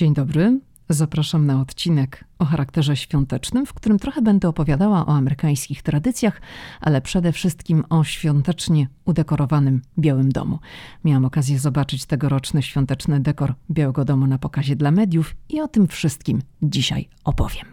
Dzień dobry. Zapraszam na odcinek o charakterze świątecznym, w którym trochę będę opowiadała o amerykańskich tradycjach, ale przede wszystkim o świątecznie udekorowanym Białym Domu. Miałam okazję zobaczyć tegoroczny świąteczny dekor Białego Domu na pokazie dla mediów i o tym wszystkim dzisiaj opowiem.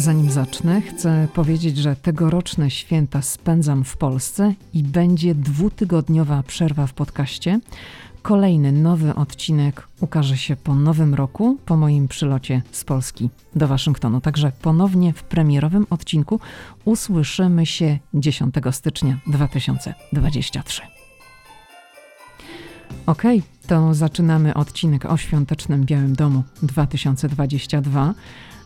Zanim zacznę, chcę powiedzieć, że tegoroczne święta spędzam w Polsce i będzie dwutygodniowa przerwa w podcaście. Kolejny nowy odcinek ukaże się po nowym roku, po moim przylocie z Polski do Waszyngtonu. Także ponownie w premierowym odcinku usłyszymy się 10 stycznia 2023. Ok, to zaczynamy odcinek o świątecznym Białym Domu 2022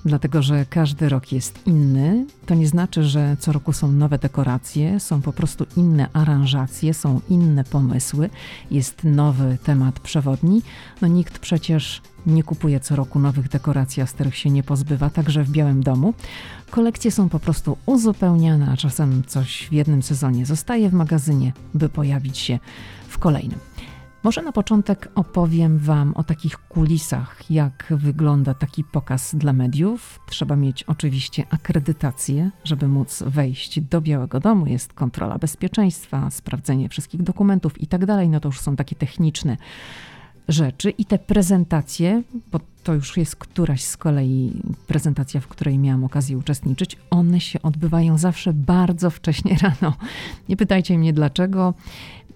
dlatego że każdy rok jest inny. To nie znaczy, że co roku są nowe dekoracje, są po prostu inne aranżacje, są inne pomysły, jest nowy temat przewodni. No nikt przecież nie kupuje co roku nowych dekoracji, a z których się nie pozbywa, także w Białym Domu. Kolekcje są po prostu uzupełniane, a czasem coś w jednym sezonie zostaje w magazynie, by pojawić się w kolejnym. Może na początek opowiem Wam o takich kulisach, jak wygląda taki pokaz dla mediów. Trzeba mieć oczywiście akredytację, żeby móc wejść do Białego Domu. Jest kontrola bezpieczeństwa, sprawdzenie wszystkich dokumentów i tak dalej. No to już są takie techniczne rzeczy i te prezentacje, bo to już jest któraś z kolei prezentacja, w której miałam okazję uczestniczyć, one się odbywają zawsze bardzo wcześnie rano. Nie pytajcie mnie dlaczego.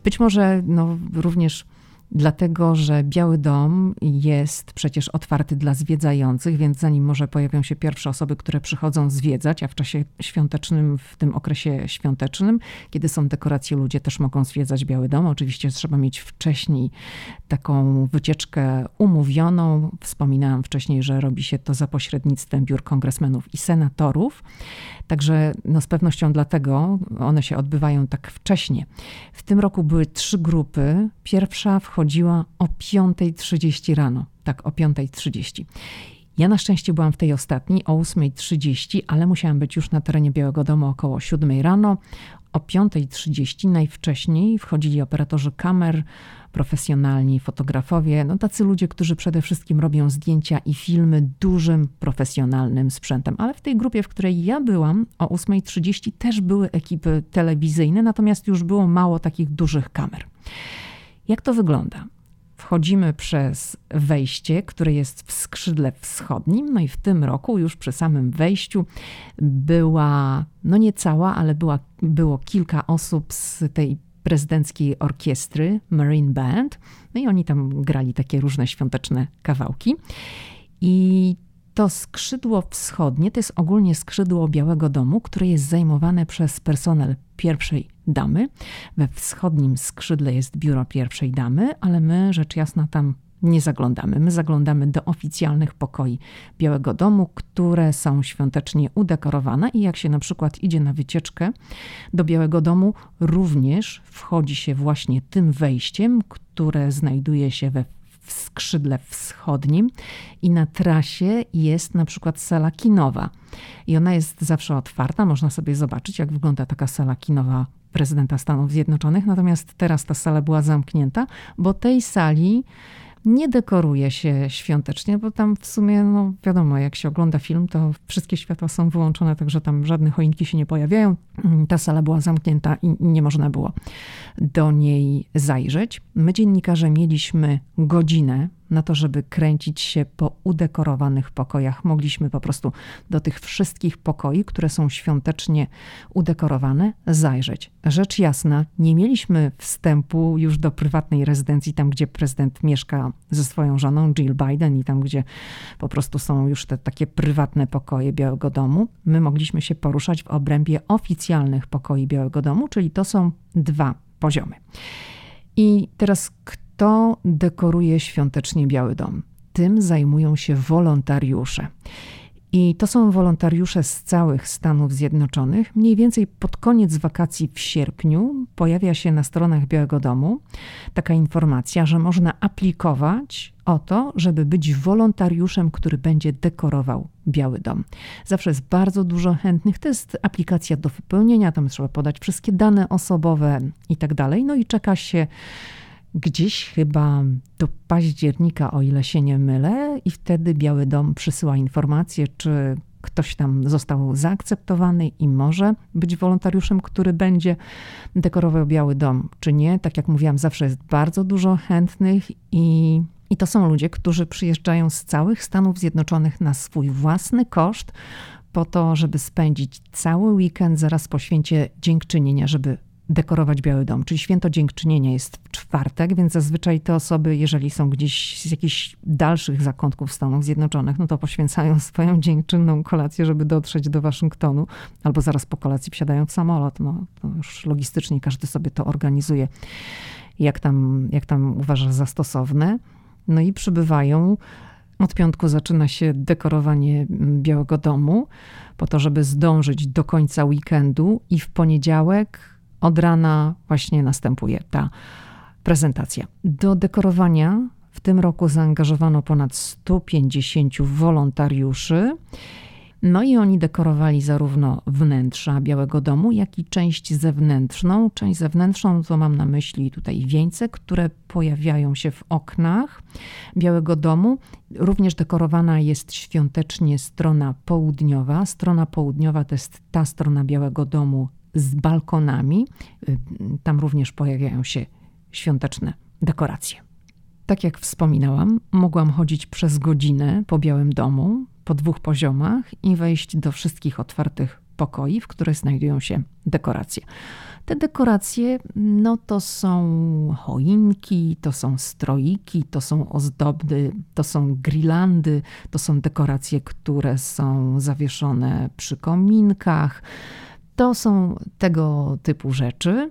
Być może no, również dlatego że Biały Dom jest przecież otwarty dla zwiedzających, więc zanim może pojawią się pierwsze osoby, które przychodzą zwiedzać, a w czasie świątecznym, w tym okresie świątecznym, kiedy są dekoracje, ludzie też mogą zwiedzać Biały Dom. Oczywiście trzeba mieć wcześniej taką wycieczkę umówioną. Wspominałam wcześniej, że robi się to za pośrednictwem biur kongresmenów i senatorów. Także no z pewnością dlatego one się odbywają tak wcześnie. W tym roku były trzy grupy. Pierwsza wchodziła o 5.30 rano. Tak, o 5.30. Ja na szczęście byłam w tej ostatniej o 8.30, ale musiałam być już na terenie Białego Domu około 7 rano. O 5.30 najwcześniej wchodzili operatorzy kamer, profesjonalni fotografowie, no tacy ludzie, którzy przede wszystkim robią zdjęcia i filmy dużym profesjonalnym sprzętem. Ale w tej grupie, w której ja byłam, o 8.30 też były ekipy telewizyjne, natomiast już było mało takich dużych kamer. Jak to wygląda? Wchodzimy przez wejście, które jest w skrzydle wschodnim, no i w tym roku już przy samym wejściu była, no nie cała, ale była, było kilka osób z tej prezydenckiej orkiestry Marine Band. No i oni tam grali takie różne świąteczne kawałki. I to skrzydło wschodnie to jest ogólnie skrzydło Białego Domu, które jest zajmowane przez personel pierwszej damy. We wschodnim skrzydle jest biuro pierwszej damy, ale my rzecz jasna tam nie zaglądamy. My zaglądamy do oficjalnych pokoi Białego Domu, które są świątecznie udekorowane i jak się na przykład idzie na wycieczkę do Białego Domu, również wchodzi się właśnie tym wejściem, które znajduje się we w skrzydle wschodnim i na trasie jest na przykład sala kinowa. I ona jest zawsze otwarta, można sobie zobaczyć, jak wygląda taka sala kinowa prezydenta Stanów Zjednoczonych. Natomiast teraz ta sala była zamknięta, bo tej sali nie dekoruje się świątecznie, bo tam w sumie, no wiadomo, jak się ogląda film, to wszystkie światła są wyłączone, także tam żadne choinki się nie pojawiają. Ta sala była zamknięta i nie można było do niej zajrzeć. My, dziennikarze, mieliśmy godzinę na to, żeby kręcić się po udekorowanych pokojach. Mogliśmy po prostu do tych wszystkich pokoi, które są świątecznie udekorowane, zajrzeć. Rzecz jasna, nie mieliśmy wstępu już do prywatnej rezydencji, tam gdzie prezydent mieszka ze swoją żoną Jill Biden i tam gdzie po prostu są już te takie prywatne pokoje Białego Domu. My mogliśmy się poruszać w obrębie oficjalnych pokoi Białego Domu, czyli to są dwa poziomy. I teraz kto dekoruje świątecznie Biały Dom? Tym zajmują się wolontariusze. I to są wolontariusze z całych Stanów Zjednoczonych. Mniej więcej pod koniec wakacji w sierpniu pojawia się na stronach Białego Domu taka informacja, że można aplikować o to, żeby być wolontariuszem, który będzie dekorował Biały Dom. Zawsze jest bardzo dużo chętnych. To jest aplikacja do wypełnienia, tam trzeba podać wszystkie dane osobowe i tak dalej. No i czeka się gdzieś chyba do października, o ile się nie mylę, i wtedy Biały Dom przysyła informację, czy ktoś tam został zaakceptowany i może być wolontariuszem, który będzie dekorował Biały Dom, czy nie. Tak jak mówiłam, zawsze jest bardzo dużo chętnych i, i to są ludzie, którzy przyjeżdżają z całych Stanów Zjednoczonych na swój własny koszt, po to, żeby spędzić cały weekend zaraz po święcie dziękczynienia, żeby dekorować Biały Dom, czyli święto dziękczynienia jest w czwartek, więc zazwyczaj te osoby, jeżeli są gdzieś z jakichś dalszych zakątków Stanów Zjednoczonych, no to poświęcają swoją dziękczynną kolację, żeby dotrzeć do Waszyngtonu, albo zaraz po kolacji wsiadają w samolot. No, już logistycznie każdy sobie to organizuje, jak tam, jak tam uważa za stosowne. No i przybywają. Od piątku zaczyna się dekorowanie Białego Domu, po to, żeby zdążyć do końca weekendu i w poniedziałek od rana właśnie następuje ta prezentacja. Do dekorowania w tym roku zaangażowano ponad 150 wolontariuszy. No i oni dekorowali zarówno wnętrza Białego Domu, jak i część zewnętrzną. Część zewnętrzną to mam na myśli tutaj wieńce, które pojawiają się w oknach Białego Domu. Również dekorowana jest świątecznie strona południowa. Strona południowa to jest ta strona Białego Domu z balkonami. Y, tam również pojawiają się świąteczne dekoracje. Tak jak wspominałam, mogłam chodzić przez godzinę po Białym Domu, po dwóch poziomach i wejść do wszystkich otwartych pokoi, w których znajdują się dekoracje. Te dekoracje, no to są choinki, to są stroiki, to są ozdoby, to są grillandy, to są dekoracje, które są zawieszone przy kominkach, to są tego typu rzeczy.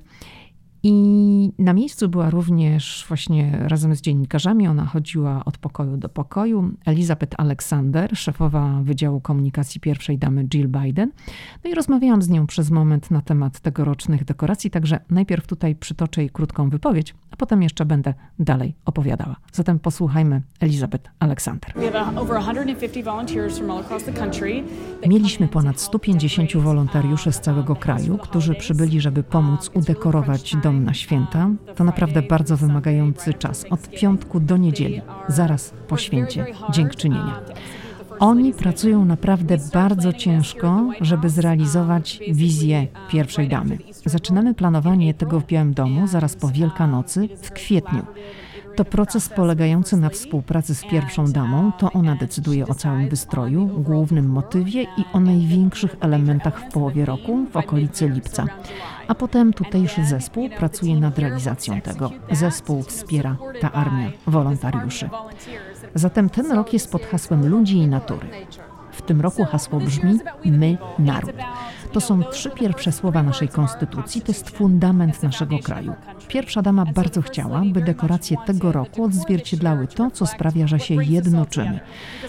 I na miejscu była również właśnie razem z dziennikarzami. Ona chodziła od pokoju do pokoju. Elizabeth Alexander, szefowa Wydziału Komunikacji pierwszej damy Jill Biden. No i rozmawiałam z nią przez moment na temat tegorocznych dekoracji, także najpierw tutaj przytoczę jej krótką wypowiedź, a potem jeszcze będę dalej opowiadała. Zatem posłuchajmy Elizabeth Alexander. Mieliśmy ponad 150 wolontariuszy z całego kraju, którzy przybyli, żeby pomóc udekorować dom na święta to naprawdę bardzo wymagający czas, od piątku do niedzieli, zaraz po święcie dziękczynienia. Oni pracują naprawdę bardzo ciężko, żeby zrealizować wizję pierwszej damy. Zaczynamy planowanie tego w Białym Domu zaraz po Wielkanocy w kwietniu. To proces polegający na współpracy z pierwszą damą. To ona decyduje o całym wystroju, głównym motywie i o największych elementach w połowie roku, w okolicy lipca. A potem tutejszy zespół pracuje nad realizacją tego. Zespół wspiera ta armia wolontariuszy. Zatem ten rok jest pod hasłem ludzi i natury. W tym roku hasło brzmi My Naród. To są trzy pierwsze słowa naszej konstytucji, to jest fundament naszego kraju. Pierwsza dama bardzo chciała, by dekoracje tego roku odzwierciedlały to, co sprawia, że się jednoczymy.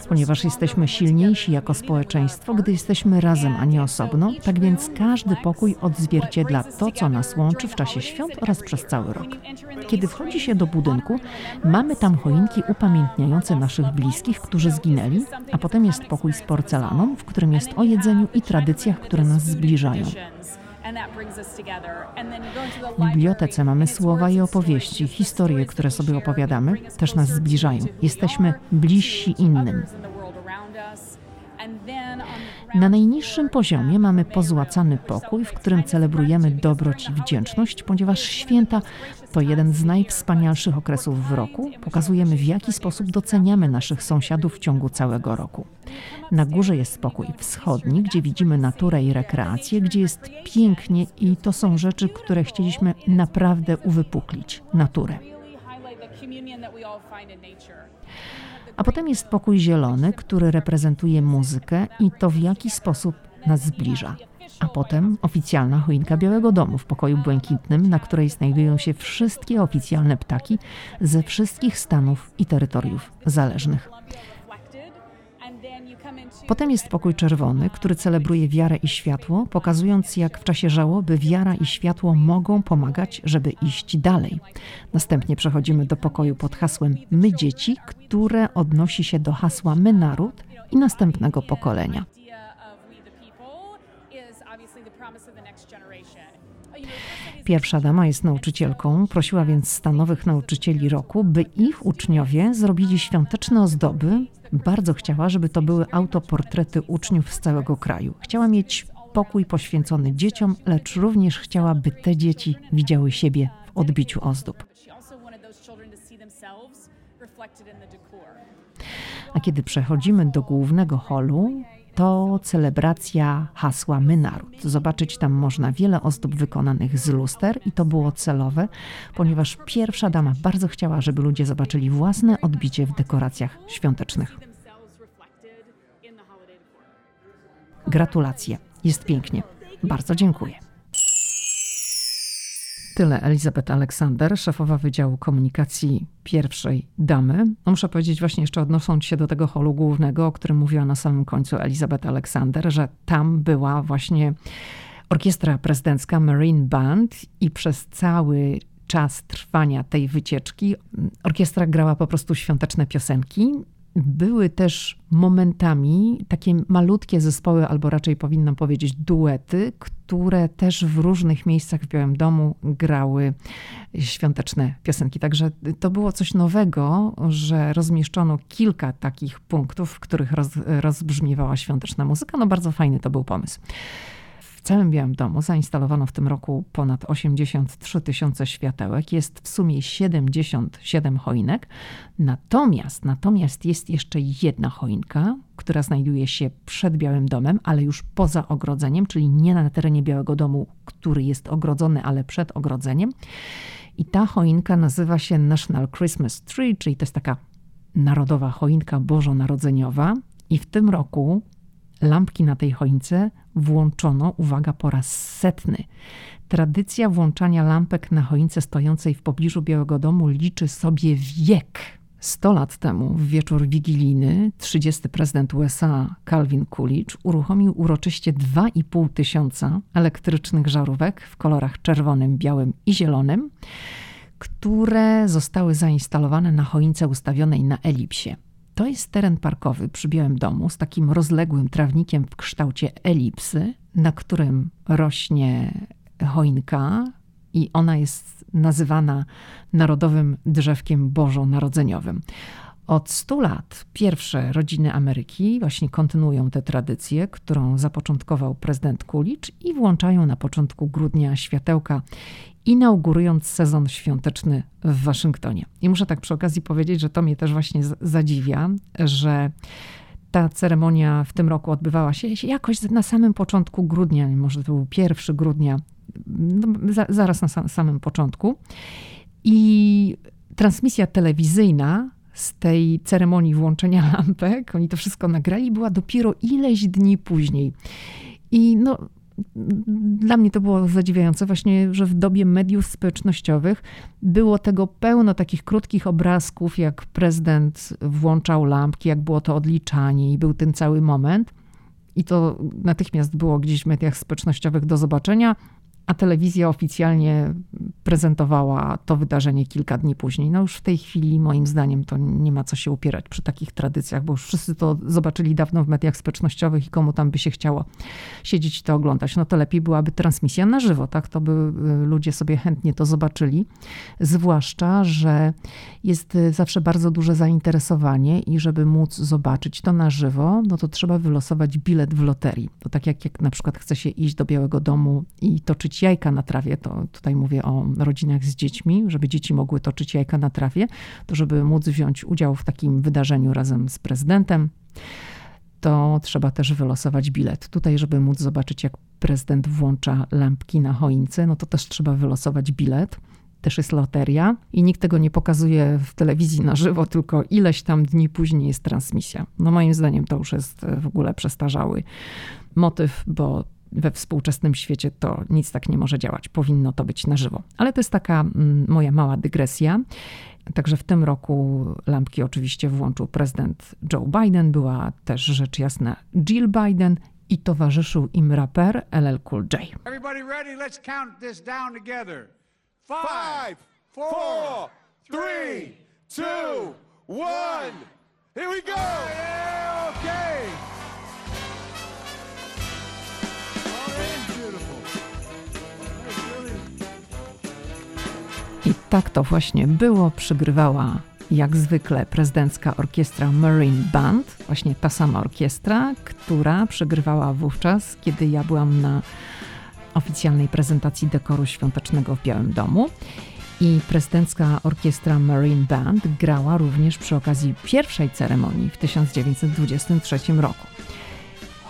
Ponieważ jesteśmy silniejsi jako społeczeństwo, gdy jesteśmy razem, a nie osobno, tak więc każdy pokój odzwierciedla to, co nas łączy w czasie świąt oraz przez cały rok. Kiedy wchodzi się do budynku, mamy tam choinki upamiętniające naszych bliskich, którzy zginęli, a potem jest pokój z porcelaną, w którym jest o jedzeniu i tradycjach, które nas zbliżają. W bibliotece mamy słowa i opowieści, historie, które sobie opowiadamy, też nas zbliżają. Jesteśmy bliżsi innym. Na najniższym poziomie mamy pozłacany pokój, w którym celebrujemy dobroć i wdzięczność, ponieważ święta to jeden z najwspanialszych okresów w roku. Pokazujemy, w jaki sposób doceniamy naszych sąsiadów w ciągu całego roku. Na górze jest pokój wschodni, gdzie widzimy naturę i rekreację, gdzie jest pięknie i to są rzeczy, które chcieliśmy naprawdę uwypuklić naturę. A potem jest pokój zielony, który reprezentuje muzykę i to w jaki sposób nas zbliża. A potem oficjalna choinka Białego Domu w pokoju błękitnym, na której znajdują się wszystkie oficjalne ptaki ze wszystkich stanów i terytoriów zależnych. Potem jest pokój czerwony, który celebruje wiarę i światło, pokazując jak w czasie żałoby wiara i światło mogą pomagać, żeby iść dalej. Następnie przechodzimy do pokoju pod hasłem My dzieci, które odnosi się do hasła My naród i następnego pokolenia. Pierwsza dama jest nauczycielką, prosiła więc stanowych nauczycieli roku, by ich uczniowie zrobili świąteczne ozdoby. Bardzo chciała, żeby to były autoportrety uczniów z całego kraju. Chciała mieć pokój poświęcony dzieciom, lecz również chciała, by te dzieci widziały siebie w odbiciu ozdób. A kiedy przechodzimy do głównego holu, to celebracja hasła My Naród. Zobaczyć tam można wiele ozdób wykonanych z luster i to było celowe, ponieważ pierwsza dama bardzo chciała, żeby ludzie zobaczyli własne odbicie w dekoracjach świątecznych. Gratulacje. Jest pięknie. Bardzo dziękuję. Tyle Elizabeth Aleksander, szefowa Wydziału Komunikacji pierwszej damy. No muszę powiedzieć właśnie jeszcze odnosząc się do tego holu głównego, o którym mówiła na samym końcu Elizabeth Aleksander, że tam była właśnie orkiestra prezydencka Marine Band i przez cały czas trwania tej wycieczki orkiestra grała po prostu świąteczne piosenki były też momentami takie malutkie zespoły, albo raczej powinnam powiedzieć duety, które też w różnych miejscach w Białym Domu grały świąteczne piosenki. Także to było coś nowego, że rozmieszczono kilka takich punktów, w których roz, rozbrzmiewała świąteczna muzyka. No bardzo fajny to był pomysł. W całym Białym Domu zainstalowano w tym roku ponad 83 tysiące światełek. Jest w sumie 77 choinek. Natomiast, natomiast jest jeszcze jedna choinka, która znajduje się przed Białym Domem, ale już poza ogrodzeniem, czyli nie na terenie Białego Domu, który jest ogrodzony, ale przed ogrodzeniem. I ta choinka nazywa się National Christmas Tree, czyli to jest taka narodowa choinka bożonarodzeniowa. I w tym roku lampki na tej choince włączono, uwaga, po raz setny. Tradycja włączania lampek na choince stojącej w pobliżu Białego Domu liczy sobie wiek. 100 lat temu, w wieczór wigilijny, 30. prezydent USA Calvin Coolidge uruchomił uroczyście 2,5 tysiąca elektrycznych żarówek w kolorach czerwonym, białym i zielonym, które zostały zainstalowane na choince ustawionej na elipsie. To jest teren parkowy przy Białym Domu z takim rozległym trawnikiem w kształcie elipsy, na którym rośnie choinka i ona jest nazywana narodowym drzewkiem bożonarodzeniowym. Od 100 lat pierwsze rodziny Ameryki właśnie kontynuują tę tradycję, którą zapoczątkował prezydent Coolidge i włączają na początku grudnia światełka, inaugurując sezon świąteczny w Waszyngtonie. I muszę tak przy okazji powiedzieć, że to mnie też właśnie zadziwia, że ta ceremonia w tym roku odbywała się jakoś na samym początku grudnia, może to był pierwszy grudnia, no, zaraz na samym początku. I transmisja telewizyjna z tej ceremonii włączenia lampek, oni to wszystko nagrali, była dopiero ileś dni później. I no, dla mnie to było zadziwiające właśnie, że w dobie mediów społecznościowych było tego pełno takich krótkich obrazków, jak prezydent włączał lampki, jak było to odliczanie i był ten cały moment. I to natychmiast było gdzieś w mediach społecznościowych do zobaczenia a telewizja oficjalnie prezentowała to wydarzenie kilka dni później. No już w tej chwili, moim zdaniem, to nie ma co się upierać przy takich tradycjach, bo już wszyscy to zobaczyli dawno w mediach społecznościowych i komu tam by się chciało siedzieć i to oglądać. No to lepiej byłaby transmisja na żywo, tak? To by y, ludzie sobie chętnie to zobaczyli. Zwłaszcza, że jest y, zawsze bardzo duże zainteresowanie i żeby móc zobaczyć to na żywo, no to trzeba wylosować bilet w loterii. To tak jak, jak na przykład chce się iść do Białego Domu i toczyć jajka na trawie, to tutaj mówię o rodzinach z dziećmi, żeby dzieci mogły toczyć jajka na trawie, to żeby móc wziąć udział w takim wydarzeniu razem z prezydentem, to trzeba też wylosować bilet. Tutaj, żeby móc zobaczyć, jak prezydent włącza lampki na choince, no to też trzeba wylosować bilet. Też jest loteria i nikt tego nie pokazuje w telewizji na żywo, tylko ileś tam dni później jest transmisja. No moim zdaniem to już jest w ogóle przestarzały motyw, bo we współczesnym świecie to nic tak nie może działać. Powinno to być na żywo. Ale to jest taka mm, moja mała dygresja. Także w tym roku lampki oczywiście włączył prezydent Joe Biden, była też rzecz jasna Jill Biden i towarzyszył im raper LL Cool J. Everybody ready? Let's count this down together. Five, four, three, two, one. Here we go! Yeah, okay. I tak to właśnie było. Przygrywała jak zwykle prezydencka orkiestra Marine Band, właśnie ta sama orkiestra, która przygrywała wówczas, kiedy ja byłam na oficjalnej prezentacji dekoru świątecznego w Białym Domu. I prezydencka orkiestra Marine Band grała również przy okazji pierwszej ceremonii w 1923 roku.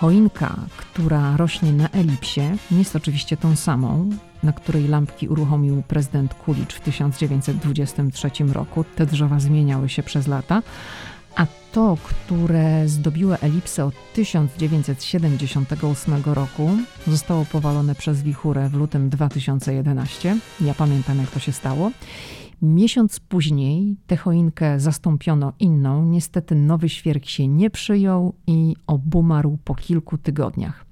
Choinka, która rośnie na elipsie, nie jest oczywiście tą samą, na której lampki uruchomił prezydent Kulicz w 1923 roku. Te drzewa zmieniały się przez lata, a to, które zdobiło elipsę od 1978 roku, zostało powalone przez wichurę w lutym 2011. Ja pamiętam, jak to się stało. Miesiąc później tę choinkę zastąpiono inną. Niestety nowy świerk się nie przyjął i obumarł po kilku tygodniach.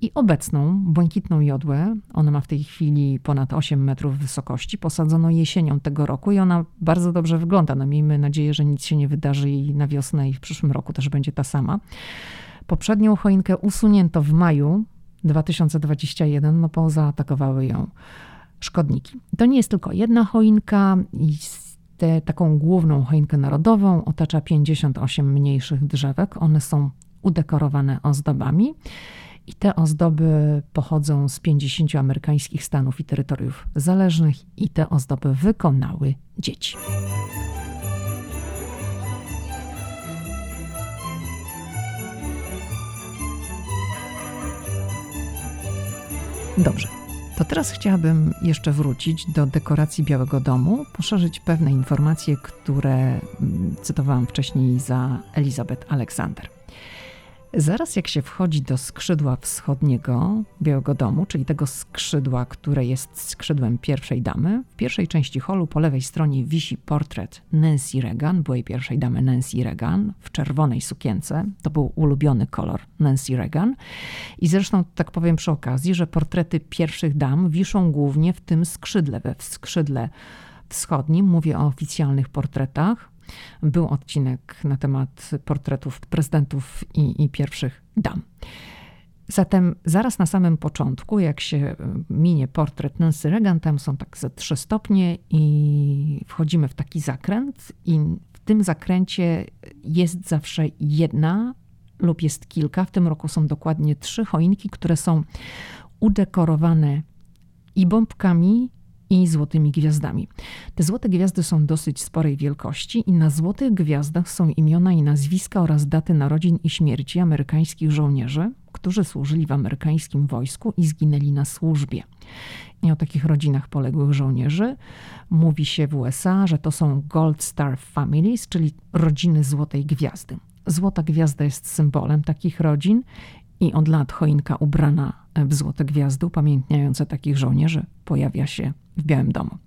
I obecną, błękitną jodłę, ona ma w tej chwili ponad 8 metrów wysokości, posadzono jesienią tego roku i ona bardzo dobrze wygląda. No miejmy nadzieję, że nic się nie wydarzy i na wiosnę i w przyszłym roku też będzie ta sama. Poprzednią choinkę usunięto w maju 2021, no bo zaatakowały ją szkodniki. To nie jest tylko jedna choinka te, taką główną choinkę narodową otacza 58 mniejszych drzewek. One są udekorowane ozdobami. I te ozdoby pochodzą z 50 amerykańskich stanów i terytoriów zależnych, i te ozdoby wykonały dzieci. Dobrze. To teraz chciałabym jeszcze wrócić do dekoracji Białego Domu, poszerzyć pewne informacje, które mm, cytowałam wcześniej za Elizabeth Alexander. Zaraz jak się wchodzi do skrzydła wschodniego Białego Domu, czyli tego skrzydła, które jest skrzydłem pierwszej damy, w pierwszej części holu po lewej stronie wisi portret Nancy Reagan, byłej pierwszej damy Nancy Reagan, w czerwonej sukience. To był ulubiony kolor Nancy Reagan. I zresztą tak powiem przy okazji, że portrety pierwszych dam wiszą głównie w tym skrzydle, we skrzydle wschodnim. Mówię o oficjalnych portretach był odcinek na temat portretów prezydentów i, i pierwszych dam. Zatem zaraz na samym początku, jak się minie portret Nancy Reagan, tam są tak ze trzy stopnie i wchodzimy w taki zakręt i w tym zakręcie jest zawsze jedna lub jest kilka. W tym roku są dokładnie trzy choinki, które są udekorowane i bombkami, i złotymi gwiazdami. Te złote gwiazdy są dosyć sporej wielkości i na złotych gwiazdach są imiona i nazwiska oraz daty narodzin i śmierci amerykańskich żołnierzy, którzy służyli w amerykańskim wojsku i zginęli na służbie. I o takich rodzinach poległych żołnierzy mówi się w USA, że to są Gold Star Families, czyli rodziny Złotej Gwiazdy. Złota Gwiazda jest symbolem takich rodzin i od lat choinka ubrana w złote gwiazdy, upamiętniające takich żołnierzy, pojawia się w Białym Domu.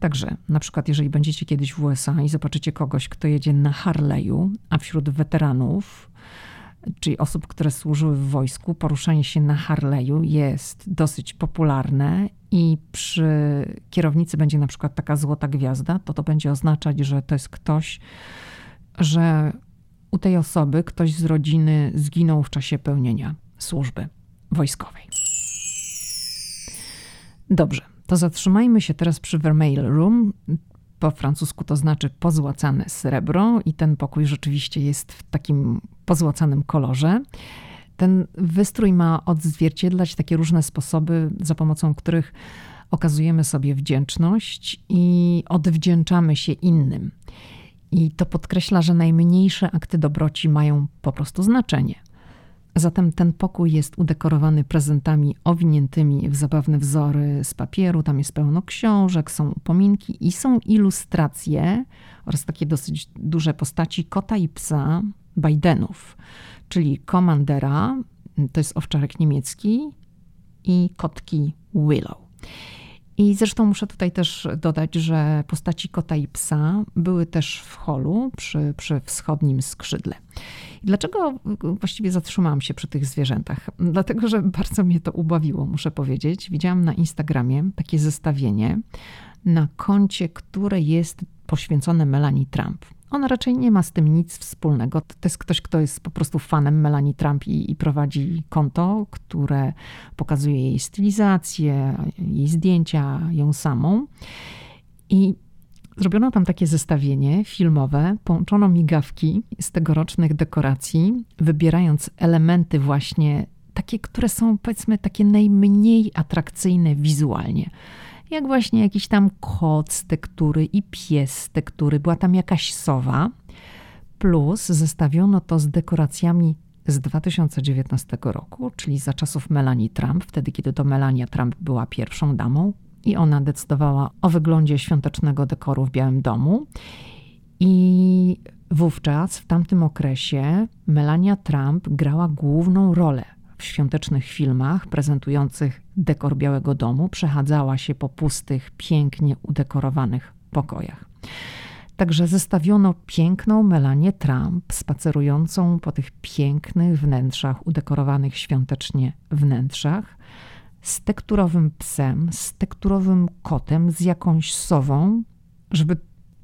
Także na przykład, jeżeli będziecie kiedyś w USA i zobaczycie kogoś, kto jedzie na Harley'u, a wśród weteranów, czyli osób, które służyły w wojsku, poruszanie się na Harley'u jest dosyć popularne i przy kierownicy będzie na przykład taka złota gwiazda, to to będzie oznaczać, że to jest ktoś, że u tej osoby ktoś z rodziny zginął w czasie pełnienia służby wojskowej. Dobrze, to zatrzymajmy się teraz przy Vermeil Room. Po francusku to znaczy pozłacane srebro, i ten pokój rzeczywiście jest w takim pozłacanym kolorze. Ten wystrój ma odzwierciedlać takie różne sposoby, za pomocą których okazujemy sobie wdzięczność i odwdzięczamy się innym. I to podkreśla, że najmniejsze akty dobroci mają po prostu znaczenie. Zatem ten pokój jest udekorowany prezentami owiniętymi w zabawne wzory z papieru. Tam jest pełno książek, są upominki i są ilustracje oraz takie dosyć duże postaci kota i psa Bidenów, czyli komandera, to jest owczarek niemiecki, i kotki Willow. I zresztą muszę tutaj też dodać, że postaci kota i psa były też w holu przy, przy wschodnim skrzydle. Dlaczego właściwie zatrzymałam się przy tych zwierzętach? Dlatego, że bardzo mnie to ubawiło, muszę powiedzieć. Widziałam na Instagramie takie zestawienie na koncie, które jest poświęcone Melanie Trump. Ona raczej nie ma z tym nic wspólnego. To jest ktoś, kto jest po prostu fanem Melanie Trump i, i, prowadzi konto, które pokazuje jej stylizację, jej zdjęcia, ją samą. I zrobiono tam takie zestawienie filmowe, połączono migawki z tegorocznych dekoracji, wybierając elementy właśnie takie, które są powiedzmy takie najmniej atrakcyjne wizualnie jak właśnie jakiś tam kot tektury i pies tektury, była tam jakaś sowa, plus zestawiono to z dekoracjami z 2019 roku, czyli za czasów Melanie Trump, wtedy kiedy to Melania Trump była pierwszą damą i ona decydowała o wyglądzie świątecznego dekoru w Białym Domu. I wówczas, w tamtym okresie, Melania Trump grała główną rolę w świątecznych filmach prezentujących dekor Białego Domu przechadzała się po pustych, pięknie udekorowanych pokojach. Także zestawiono piękną Melanię Trump spacerującą po tych pięknych wnętrzach, udekorowanych świątecznie wnętrzach, z tekturowym psem, z tekturowym kotem, z jakąś sową, żeby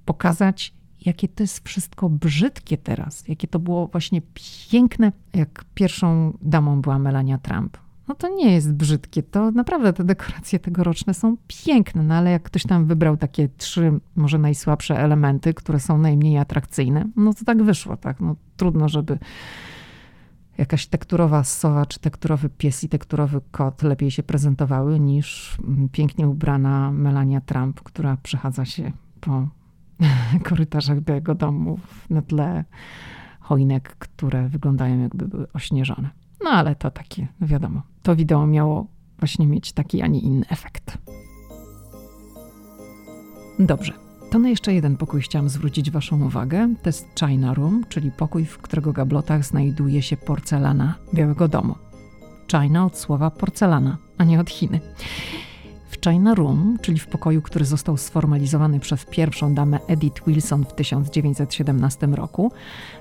pokazać, jakie to jest wszystko brzydkie teraz, jakie to było właśnie piękne, jak pierwszą damą była Melania Trump. No to nie jest brzydkie, to naprawdę te dekoracje tegoroczne są piękne, no ale jak ktoś tam wybrał takie trzy, może najsłabsze elementy, które są najmniej atrakcyjne, no to tak wyszło, tak, no trudno, żeby jakaś tekturowa sowa, czy tekturowy pies i tekturowy kot lepiej się prezentowały niż pięknie ubrana Melania Trump, która przechadza się po korytarzach Białego Domu na tle choinek, które wyglądają jakby były ośnieżone. No ale to takie, no wiadomo, to wideo miało właśnie mieć taki, a nie inny efekt. Dobrze, to na jeszcze jeden pokój chciałam zwrócić Waszą uwagę. To jest China Room, czyli pokój, w którego gablotach znajduje się porcelana Białego Domu. China od słowa porcelana, a nie od Chiny. W China Room, czyli w pokoju, który został sformalizowany przez pierwszą damę Edith Wilson w 1917 roku,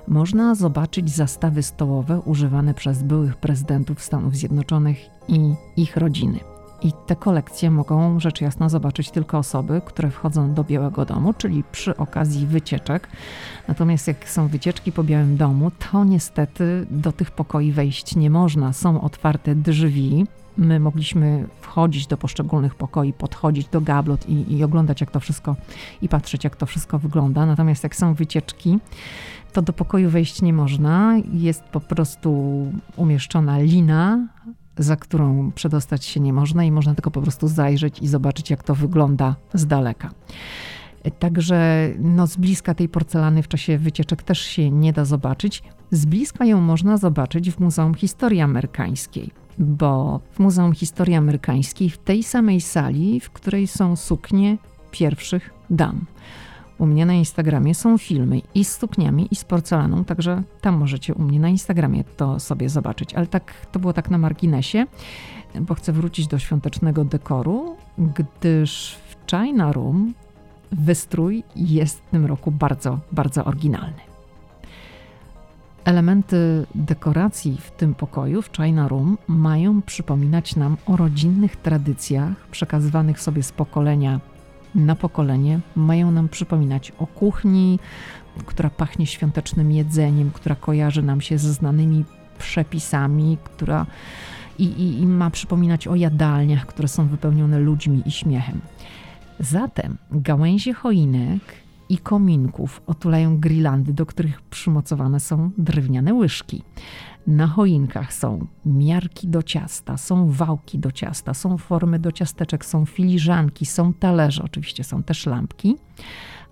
można zobaczyć zastawy stołowe używane przez byłych prezydentów Stanów Zjednoczonych i ich rodziny. I te kolekcje mogą rzecz jasna zobaczyć tylko osoby, które wchodzą do Białego Domu, czyli przy okazji wycieczek. Natomiast jak są wycieczki po Białym Domu, to niestety do tych pokoi wejść nie można. Są otwarte drzwi, my mogliśmy wchodzić do poszczególnych pokoi, podchodzić do gablot i, i oglądać, jak to wszystko i patrzeć, jak to wszystko wygląda. Natomiast jak są wycieczki, to do pokoju wejść nie można. Jest po prostu umieszczona lina, za którą przedostać się nie można, i można tylko po prostu zajrzeć i zobaczyć, jak to wygląda z daleka. Także no, z bliska tej porcelany w czasie wycieczek też się nie da zobaczyć. Z bliska ją można zobaczyć w Muzeum Historii Amerykańskiej bo w Muzeum Historii Amerykańskiej, w tej samej sali, w której są suknie pierwszych dam. U mnie na Instagramie są filmy i z sukniami, i z porcelaną, także tam możecie u mnie na Instagramie to sobie zobaczyć. Ale tak, to było tak na marginesie, bo chcę wrócić do świątecznego dekoru, gdyż w China Room wystrój jest w tym roku bardzo, bardzo oryginalny. Elementy dekoracji w tym pokoju, w China Room, mają przypominać nam o rodzinnych tradycjach przekazywanych sobie z pokolenia na pokolenie. Mają nam przypominać o kuchni, która pachnie świątecznym jedzeniem, która kojarzy nam się ze znanymi przepisami, która i, i, i ma przypominać o jadalniach, które są wypełnione ludźmi i śmiechem. Zatem gałęzie choinek i kominków otulają grillandy, do których przymocowane są drewniane łyżki. Na choinkach są miarki do ciasta, są wałki do ciasta, są formy do ciasteczek, są filiżanki, są talerze, oczywiście są też lampki.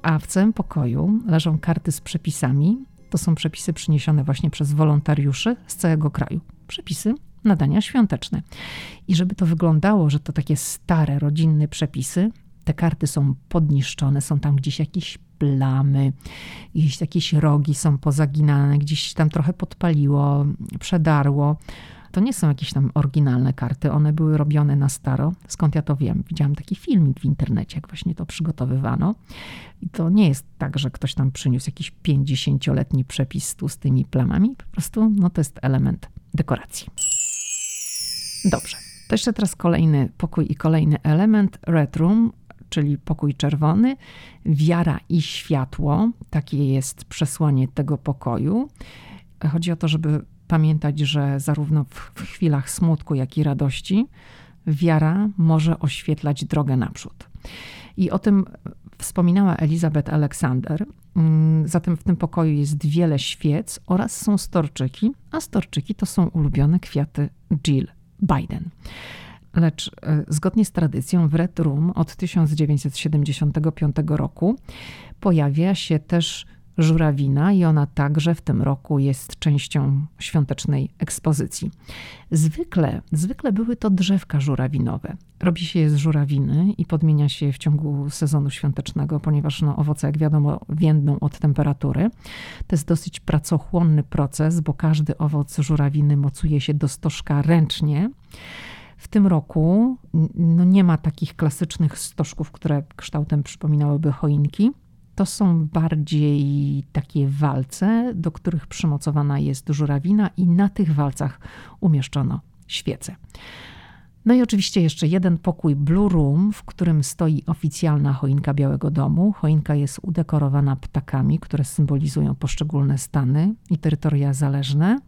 A w całym pokoju leżą karty z przepisami. To są przepisy przyniesione właśnie przez wolontariuszy z całego kraju. Przepisy nadania świąteczne. I żeby to wyglądało, że to takie stare, rodzinne przepisy, te karty są podniszczone, są tam gdzieś jakieś plamy, gdzieś jakieś rogi są pozaginane, gdzieś tam trochę podpaliło, przedarło. to nie są jakieś tam oryginalne karty, one były robione na staro. Skąd ja to wiem? Widziałam taki filmik w internecie, jak właśnie to przygotowywano. I to nie jest tak, że ktoś tam przyniósł jakiś 50-letni przepis z tłustymi plamami. Po prostu no, to jest element dekoracji. Dobrze. To jeszcze teraz kolejny pokój i kolejny element. Red Room, czyli pokój czerwony. Wiara i światło. Takie jest przesłanie tego pokoju. Chodzi o to, żeby pamiętać, że zarówno w chwilach smutku, jak i radości, wiara może oświetlać drogę naprzód. I o tym wspominała Elizabeth Alexander. Mm, zatem w tym pokoju jest wiele świec oraz są storczyki, a storczyki to są ulubione kwiaty Jill Biden. Lecz e, zgodnie z tradycją w Red Room od 1975 roku pojawia się też żurawina i ona także w tym roku jest częścią świątecznej ekspozycji. Zwykle, zwykle były to drzewka żurawinowe. Robi się je z żurawiny i podmienia się je w ciągu sezonu świątecznego, ponieważ no, owoce, jak wiadomo, więdną od temperatury. To jest dosyć pracochłonny proces, bo każdy owoc żurawiny mocuje się do stożka ręcznie. W tym roku no nie ma takich klasycznych stożków, które kształtem przypominałyby choinki. To są bardziej takie walce, do których przymocowana jest żurawina, i na tych walcach umieszczono świece. No i oczywiście jeszcze jeden pokój Blue Room, w którym stoi oficjalna choinka Białego Domu. Choinka jest udekorowana ptakami, które symbolizują poszczególne stany i terytoria zależne,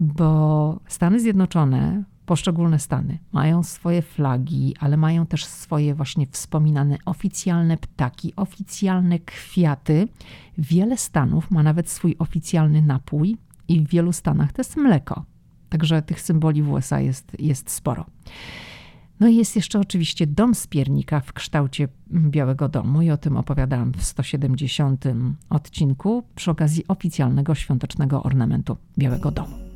bo Stany Zjednoczone poszczególne stany mają swoje flagi, ale mają też swoje właśnie wspominane oficjalne ptaki, oficjalne kwiaty. Wiele stanów ma nawet swój oficjalny napój i w wielu stanach to jest mleko. Także tych symboli w USA jest, jest sporo. No i jest jeszcze oczywiście dom z piernika w kształcie Białego Domu i o tym opowiadałam w 170 odcinku przy okazji oficjalnego świątecznego ornamentu Białego Domu.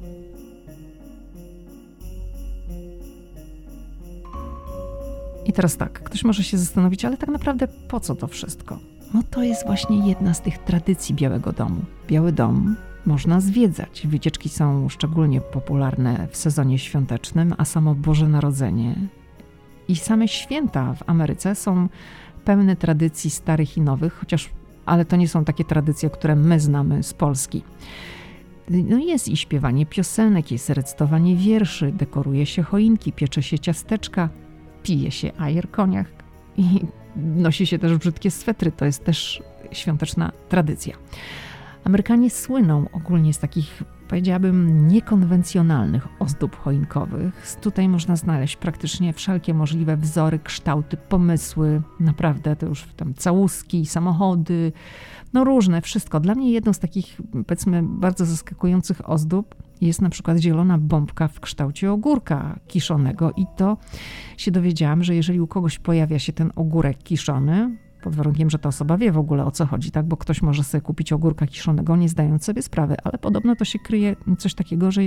I teraz tak, ktoś może się zastanowić, ale tak naprawdę po co to wszystko? No to jest właśnie jedna z tych tradycji Białego Domu. Biały Dom można zwiedzać. Wycieczki są szczególnie popularne w sezonie świątecznym, a samo Boże Narodzenie i same święta w Ameryce są pełne tradycji starych i nowych, chociaż ale to nie są takie tradycje, które my znamy z Polski. No jest i śpiewanie piosenek, jest recytowanie wierszy, dekoruje się choinki, piecze się ciasteczka, pije się ajer koniach i nosi się też brzydkie swetry. To jest też świąteczna tradycja. Amerykanie słyną ogólnie z takich, powiedziałabym, niekonwencjonalnych ozdób choinkowych. Tutaj można znaleźć praktycznie wszelkie możliwe wzory, kształty, pomysły. Naprawdę to już tam całuski, samochody, no różne, wszystko. Dla mnie jedną z takich, powiedzmy, bardzo zaskakujących ozdób jest na przykład zielona bombka w kształcie ogórka kiszonego i to się dowiedziałam, że jeżeli u kogoś pojawia się ten ogórek kiszony, pod warunkiem, że ta osoba wie w ogóle o co chodzi, tak? Bo ktoś może sobie kupić ogórka kiszonego, nie zdając sobie sprawy, ale podobno to się kryje coś takiego, że,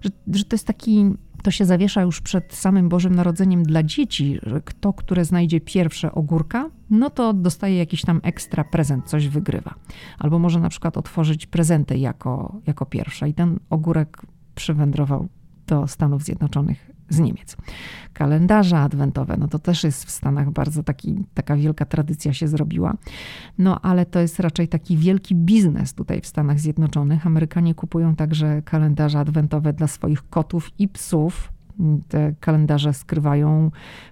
że, że to jest taki to się zawiesza już przed samym Bożym Narodzeniem dla dzieci, że kto, które znajdzie pierwsze ogórka, no to dostaje jakiś tam ekstra prezent, coś wygrywa. Albo może na przykład otworzyć prezenty jako, jako pierwsza i ten ogórek przywędrował do Stanów Zjednoczonych z Niemiec. Kalendarze adwentowe, no to też jest w Stanach bardzo taki, taka wielka tradycja się zrobiła. No ale to jest raczej taki wielki biznes tutaj w Stanach Zjednoczonych. Amerykanie kupują także kalendarze adwentowe dla swoich kotów i psów. Te kalendarze skrywają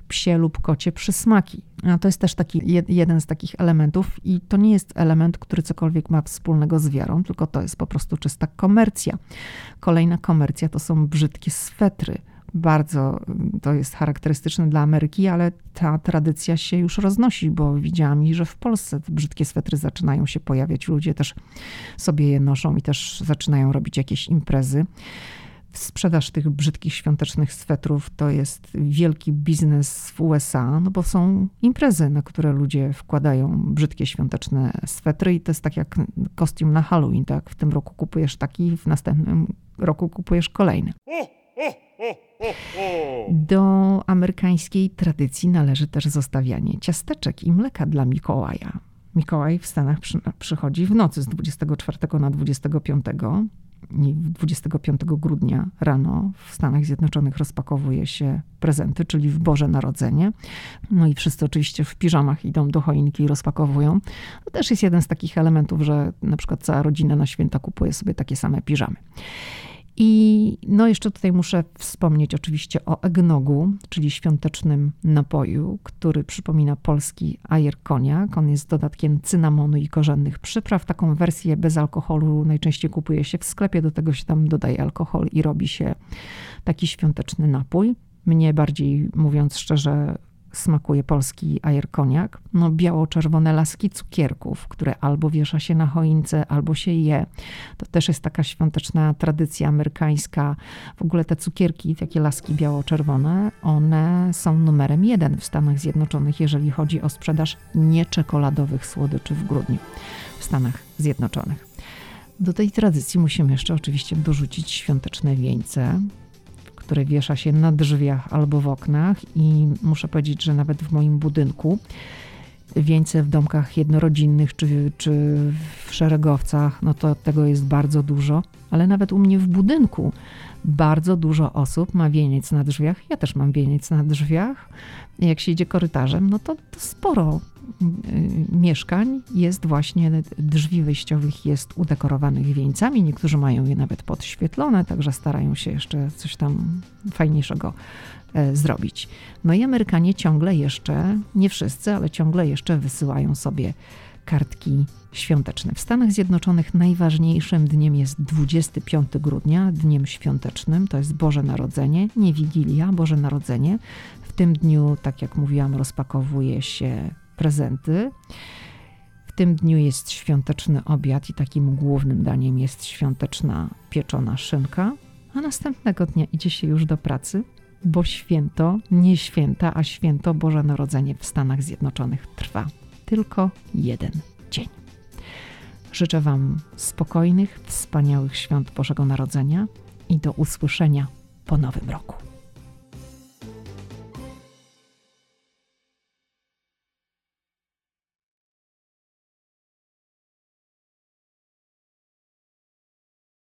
psie lub kocie przysmaki. A to jest też taki jeden z takich elementów i to nie jest element, który cokolwiek ma wspólnego z wiarą, tylko to jest po prostu czysta komercja. Kolejna komercja to są brzydkie swetry bardzo to jest charakterystyczne dla Ameryki, ale ta tradycja się już roznosi, bo widziałam, że w Polsce brzydkie swetry zaczynają się pojawiać. Ludzie też sobie je noszą i też zaczynają robić jakieś imprezy. Sprzedaż tych brzydkich świątecznych swetrów to jest wielki biznes w USA, no bo są imprezy, na które ludzie wkładają brzydkie świąteczne swetry i to jest tak jak kostium na Halloween, tak? W tym roku kupujesz taki, w następnym roku kupujesz kolejny. Do amerykańskiej tradycji należy też zostawianie ciasteczek i mleka dla Mikołaja. Mikołaj w Stanach przy, przychodzi w nocy z 24 na 25. i 25 grudnia rano w Stanach Zjednoczonych rozpakowuje się prezenty, czyli w Boże Narodzenie. No i wszyscy oczywiście w piżamach idą do choinki i rozpakowują. To też jest jeden z takich elementów, że na przykład cała rodzina na święta kupuje sobie takie same piżamy. I no jeszcze tutaj muszę wspomnieć oczywiście o eggnogu, czyli świątecznym napoju, który przypomina polski ajer koniak. On jest dodatkiem cynamonu i korzennych przypraw. Taką wersję bez alkoholu najczęściej kupuje się w sklepie, do tego się tam dodaje alkohol i robi się taki świąteczny napój. Mnie bardziej, mówiąc szczerze, smakuje polski ajer koniak. No biało-czerwone laski cukierków, które albo wiesza się na choince, albo się je. To też jest taka świąteczna tradycja amerykańska. W ogóle te cukierki, takie laski biało-czerwone, one są numerem jeden w Stanach Zjednoczonych, jeżeli chodzi o sprzedaż nieczekoladowych słodyczy w grudniu w Stanach Zjednoczonych. Do tej tradycji musimy jeszcze oczywiście dorzucić świąteczne wieńce, które wiesza się na drzwiach albo w oknach i muszę powiedzieć, że nawet w moim budynku wieńce w domkach jednorodzinnych czy, czy w szeregowcach, no to tego jest bardzo dużo, ale nawet u mnie w budynku bardzo dużo osób ma wieniec na drzwiach. Ja też mam wieniec na drzwiach. Jak się idzie korytarzem, no to, to sporo mieszkań jest właśnie, drzwi wejściowych jest udekorowanych wieńcami. Niektórzy mają je nawet podświetlone, także starają się jeszcze coś tam fajniejszego e, zrobić. No i Amerykanie ciągle jeszcze, nie wszyscy, ale ciągle jeszcze wysyłają sobie kartki świąteczne. W Stanach Zjednoczonych najważniejszym dniem jest 25 grudnia, dniem świątecznym, to jest Boże Narodzenie, nie Wigilia, Boże Narodzenie. W tym dniu, tak jak mówiłam, rozpakowuje się prezenty. W tym dniu jest świąteczny obiad i takim głównym daniem jest świąteczna pieczona szynka, a następnego dnia idzie się już do pracy, bo święto, nie święta, a święto Boże Narodzenie w Stanach Zjednoczonych trwa tylko jeden dzień. Życzę Wam spokojnych, wspaniałych świąt Bożego Narodzenia i do usłyszenia po nowym roku.